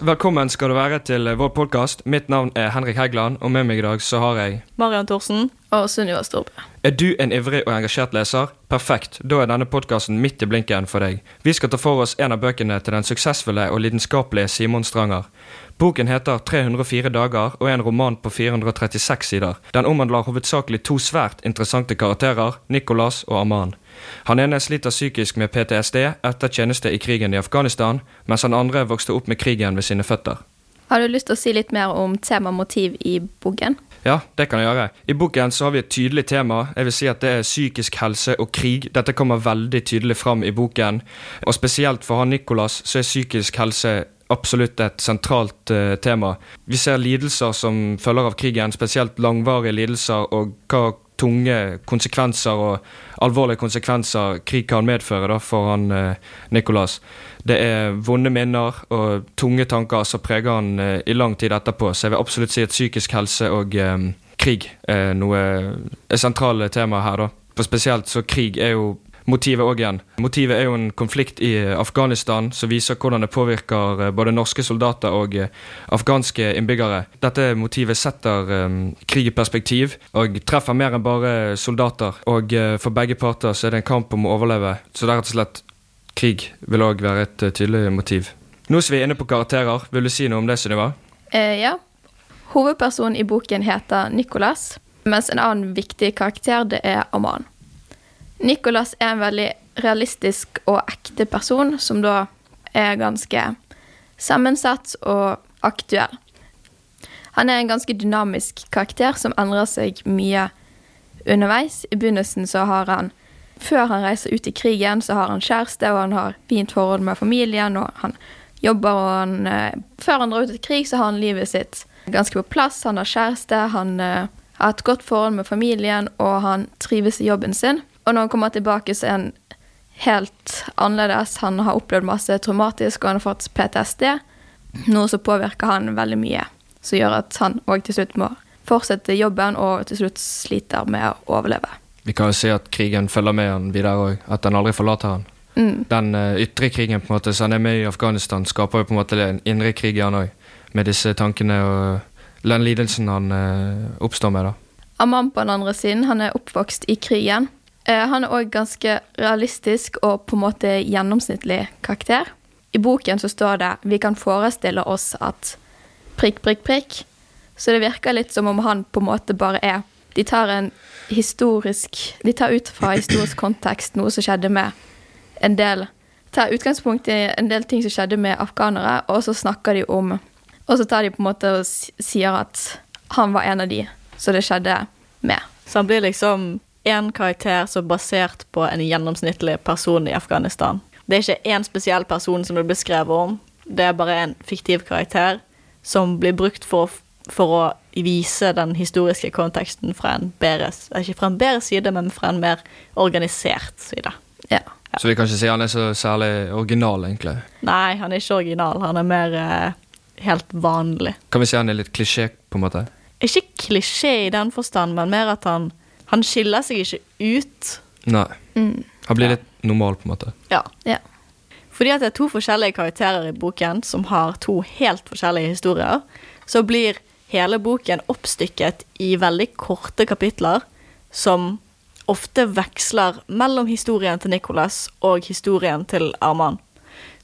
Velkommen skal du være til vår podkast. Mitt navn er Henrik Heggeland, og med meg i dag så har jeg Marian Thorsen. Og Sunniva Storbø. Er du en ivrig og engasjert leser? Perfekt, da er denne podkasten midt i blinken for deg. Vi skal ta for oss en av bøkene til den suksessfulle og lidenskapelige Simon Stranger. Boken heter 304 dager og er en roman på 436 sider. Den omhandler hovedsakelig to svært interessante karakterer, Nicolas og Aman. Han ene sliter psykisk med PTSD etter tjeneste i krigen i Afghanistan, mens han andre vokste opp med krigen ved sine føtter. Har du lyst til å si litt mer om tema motiv i boken? Ja, det kan jeg gjøre. I boken så har vi et tydelig tema. Jeg vil si at det er psykisk helse og krig. Dette kommer veldig tydelig fram i boken. Og spesielt for han Nicolas så er psykisk helse absolutt et sentralt uh, tema. Vi ser lidelser som følger av krigen, spesielt langvarige lidelser, og hva tunge konsekvenser og alvorlige konsekvenser krig kan medføre da, for han eh, Nicolas. Det er vonde minner og tunge tanker som preger han eh, i lang tid etterpå, så jeg vil absolutt si at psykisk helse og eh, krig er noe er sentrale tema her. da. For spesielt så krig er jo motivet òg igjen. Motivet er jo en konflikt i Afghanistan som viser hvordan det påvirker både norske soldater og afghanske innbyggere. Dette motivet setter um, krig i perspektiv og treffer mer enn bare soldater. Og uh, for begge parter så er det en kamp om å overleve. Så det er rett og slett krig vil òg være et tydelig motiv. Nå som vi er inne på karakterer, vil du si noe om det, Sunniva? Eh, ja. Hovedpersonen i boken heter Nicolas, mens en annen viktig karakter det er Aman. Nicolas er en veldig realistisk og ekte person, som da er ganske sammensatt og aktuell. Han er en ganske dynamisk karakter som endrer seg mye underveis. I begynnelsen så har han Før han reiser ut i krigen, så har han kjæreste, og han har fint forhold med familien, og han jobber, og han Før han drar ut i krig, så har han livet sitt ganske på plass. Han har kjæreste, han har et godt forhold med familien, og han trives i jobben sin. Og når han kommer tilbake, så er han helt annerledes. Han har opplevd masse traumatisk, og han har fått PTSD. Noe som påvirker han veldig mye. Som gjør at han òg til slutt må fortsette jobben, og til slutt sliter med å overleve. Vi kan jo si at krigen følger med han videre òg. At han aldri forlater han. Mm. Den uh, ytre krigen på en måte, så han er med i Afghanistan, skaper jo på en måte en indre krig i han òg. Med disse tankene og den lidelsen han uh, oppstår med. da. Amman på den andre siden, han er oppvokst i krigen. Han er òg ganske realistisk og på en måte gjennomsnittlig karakter. I boken så står det 'Vi kan forestille oss at prikk, prikk, prikk'. Så det virker litt som om han på en måte bare er De tar en historisk De tar ut fra historisk kontekst noe som skjedde med en del Tar utgangspunkt i en del ting som skjedde med afghanere, og så snakker de om Og så tar de på en måte og sier at han var en av de så det skjedde med. Så han blir liksom én karakter som er basert på en gjennomsnittlig person i Afghanistan. Det er ikke én spesiell person som det blir skrevet om, det er bare en fiktiv karakter som blir brukt for, for å vise den historiske konteksten fra en bedre Ikke fra en bedre side, men fra en mer organisert side. Ja. Ja. Så vi kan ikke si han er så særlig original, egentlig. Nei, han er ikke original. Han er mer uh, helt vanlig. Kan vi si han er litt klisjé, på en måte? Ikke klisjé i den forstand, men mer at han han skiller seg ikke ut. Nei. Mm. Han blir Ja. litt normal, på en måte. Ja. Ja. Fordi at det er to forskjellige karakterer i boken som har to helt forskjellige historier, så blir hele boken oppstykket i veldig korte kapitler som ofte veksler mellom historien til Nicholas og historien til Arman.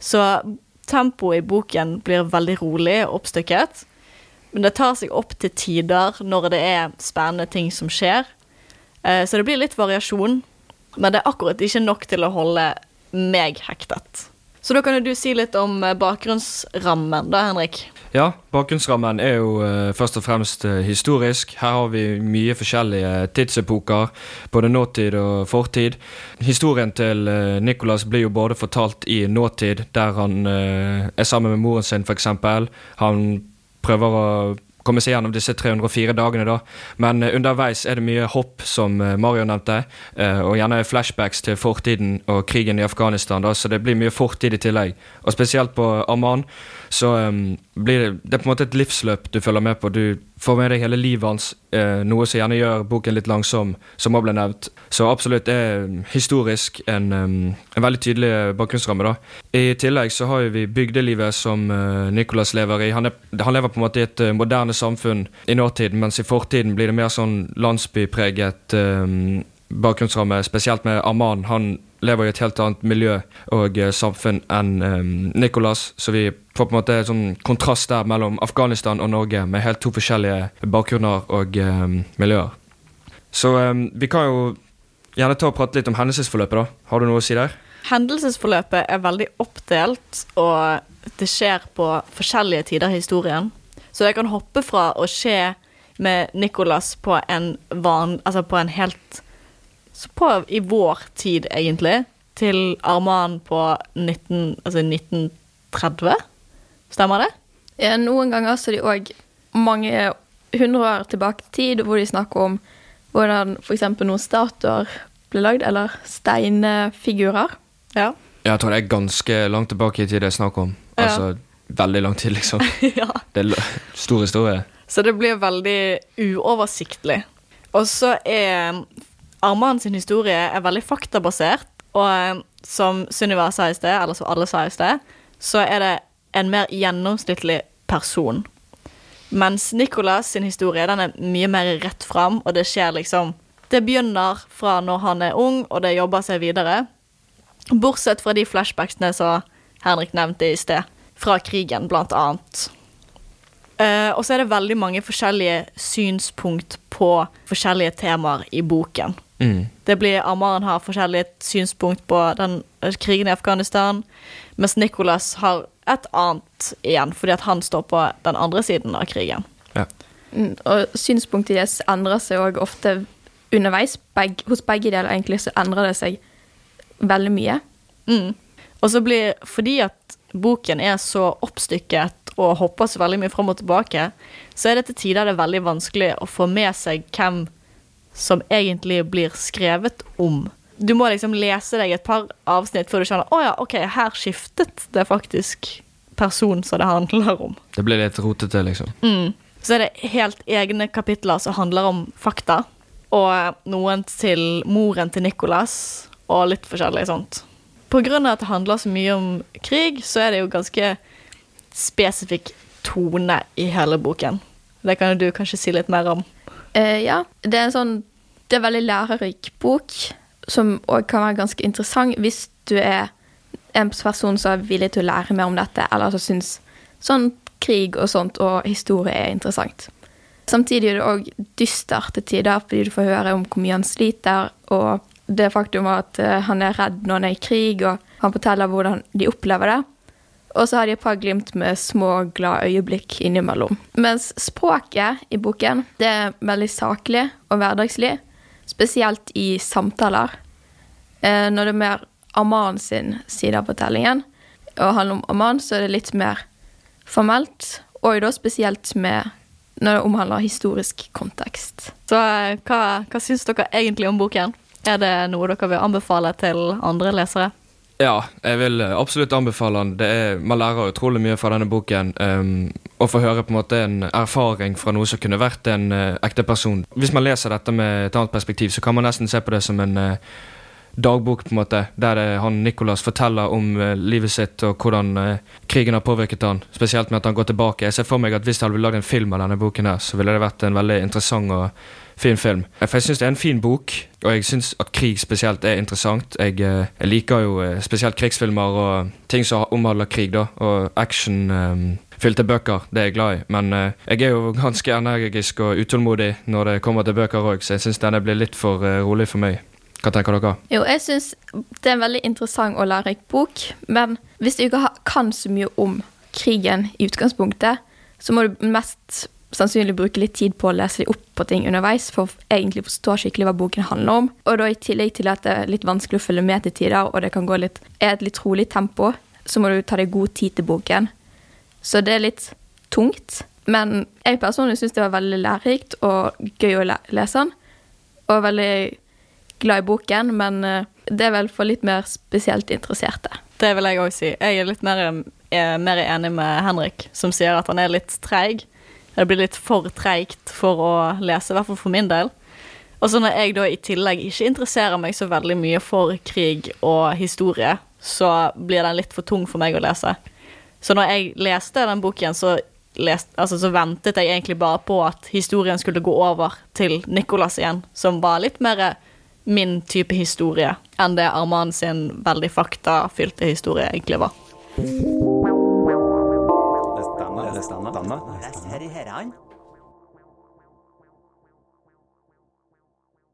Så tempoet i boken blir veldig rolig oppstykket, men det tar seg opp til tider når det er spennende ting som skjer. Eh, Så det blir litt variasjon, men det er akkurat ikke nok til å holde meg hektet. Så da kan du si litt om eh, bakgrunnsrammen, da, Henrik. Ja, bakgrunnsrammen er jo eh, først og fremst historisk. Her har vi mye forskjellige tidsepoker, både nåtid og fortid. Historien til Nicholas blir jo både fortalt i nåtid, der han er sammen med moren sin, f.eks. Han prøver å komme seg gjennom disse 304 dagene, da. Men eh, underveis er det mye hopp, som eh, Mario nevnte, eh, og gjerne flashbacks til fortiden og krigen i Afghanistan, da, så det blir mye fortid i tillegg. Og spesielt på Amman så um, blir det, det er på en måte et livsløp du følger med på. Du får med deg hele livet hans, eh, noe som gjerne gjør boken litt langsom, som òg ble nevnt. Så absolutt er historisk en, en veldig tydelig bakgrunnsramme. da. I tillegg så har vi bygdelivet som uh, Nicholas lever i. Han, er, han, lever på en måte i et moderne samfunn i nåtiden, mens i fortiden blir det mer sånn landsbypreget um, bakgrunnsramme, spesielt med Arman. Han lever i et helt annet miljø og uh, samfunn enn um, Nicholas, så vi får på en måte en sånn kontrast der mellom Afghanistan og Norge, med helt to forskjellige bakgrunner og um, miljøer. Så um, vi kan jo gjerne ta og prate litt om hendelsesforløpet, da. Har du noe å si der? Hendelsesforløpet er veldig oppdelt, og det skjer på forskjellige tider i historien. Så jeg kan hoppe fra å skje med Nicholas på en van... Altså på en helt på, I vår tid, egentlig, til Arman på 19, altså 1930. Stemmer det? Ja, noen ganger så er de òg mange hundre år tilbake i tid, hvor de snakker om hvordan f.eks. noen statuer ble lagd, eller steinfigurer. Ja. Jeg tror det er ganske langt tilbake i tid det er snakk om. Ja. Altså veldig lang tid, liksom. ja. Det er stor historie. Så det blir veldig uoversiktlig. Og så er Arman sin historie er veldig faktabasert, og eh, som Sunniva sa i sted, eller som alle sa i sted, så er det en mer gjennomsnittlig person. Mens Nicolas sin historie den er mye mer rett fram, og det skjer liksom Det begynner fra når han er ung, og det jobber seg videre. Bortsett fra de flashbacksene som Henrik nevnte i sted. Fra krigen, blant annet. Uh, og så er det veldig mange forskjellige synspunkt på forskjellige temaer i boken. Mm. Det blir Amaren har forskjellige synspunkt på den krigen i Afghanistan, mens Nicholas har et annet igjen, fordi at han står på den andre siden av krigen. Ja. Mm, Og synspunktet deres endrer seg òg ofte underveis. Beg, hos begge deler egentlig så endrer det seg veldig mye. Mm. Og så blir, fordi at boken er så oppstykket og hopper så veldig mye fram og tilbake, så er det til tider det er veldig vanskelig å få med seg hvem som egentlig blir skrevet om. Du må liksom lese deg et par avsnitt før du skjønner å ja, ok, her skiftet det faktisk person som det handler om. Det blir litt rotete, liksom. Mm. Så er det helt egne kapitler som handler om fakta, og noen til moren til Nicholas, og litt forskjellig sånt. På grunn av at det handler så mye om krig, så er det jo ganske spesifikk tone i hele boken. Det kan jo du kanskje si litt mer om. Eh, ja, det er en sånn Det er veldig lærerik bok, som òg kan være ganske interessant hvis du er en person som er villig til å lære mer om dette, eller som syns sånn krig og sånt og historie er interessant. Samtidig er det òg dystert til tider, fordi du får høre om hvor mye han sliter, og det faktum at eh, han er redd når han er i krig, og han forteller hvordan de opplever det. Og så har de et par glimt med små, glade øyeblikk innimellom. Mens språket i boken det er veldig saklig og hverdagslig, spesielt i samtaler. Eh, når det er mer Aman sin side av fortellingen, og handler om Aman, så er det litt mer formelt, og da spesielt med når det omhandler historisk kontekst. Så eh, hva, hva syns dere egentlig om boken? Er det noe dere vil anbefale til andre lesere? Ja, jeg vil eh, absolutt anbefale den. Er, man lærer utrolig mye fra denne boken. Um, og får høre på en måte en erfaring fra noe som kunne vært en uh, ekte person. Hvis man leser dette med et annet perspektiv, så kan man nesten se på det som en eh, dagbok, på en måte, der det, han Nicholas forteller om uh, livet sitt og hvordan uh, krigen har påvirket han. Spesielt med at han går tilbake. Jeg ser for meg at hvis det hadde lagd en film av denne boken, her, så ville det vært en veldig interessant og fin film. For jeg syns det er en fin bok, og jeg syns at krig spesielt er interessant. Jeg, uh, jeg liker jo eh, spesielt krigsfilmer og ting som omhandler krig, da, og action. Um, Fylte bøker, det er jeg glad i, men uh, jeg er jo ganske energisk og utålmodig når det kommer til bøker òg, så jeg syns denne blir litt for uh, rolig for meg. Hva tenker dere? Jo, jeg syns det er en veldig interessant og lærerik bok, men hvis du ikke kan så mye om krigen i utgangspunktet, så må du mest sannsynlig bruke litt tid på å lese deg opp på ting underveis for egentlig forstå skikkelig hva boken handler om. Og da i tillegg til at det er litt vanskelig å følge med til tider, og det kan gå litt, er et litt rolig tempo, så må du ta deg god tid til boken. Så det er litt tungt. Men jeg personlig syns det var veldig lærerikt og gøy å lese den. Og veldig glad i boken, men eh, det er vel for litt mer spesielt interesserte. Det vil jeg òg si. Jeg er litt mer, er mer enig med Henrik, som sier at han er litt treig Det blir litt for treigt for å lese, i hvert fall for min del. Og så når jeg da i tillegg ikke interesserer meg så veldig mye for krig og historie, så blir den litt for tung for meg å lese. Så når jeg leste den boken, så, lest, altså, så ventet jeg egentlig bare på at historien skulle gå over til Nicolas igjen, som var litt mer min type historie enn det Arman sin veldig faktafylte historie egentlig var. Denne, denne. Denne.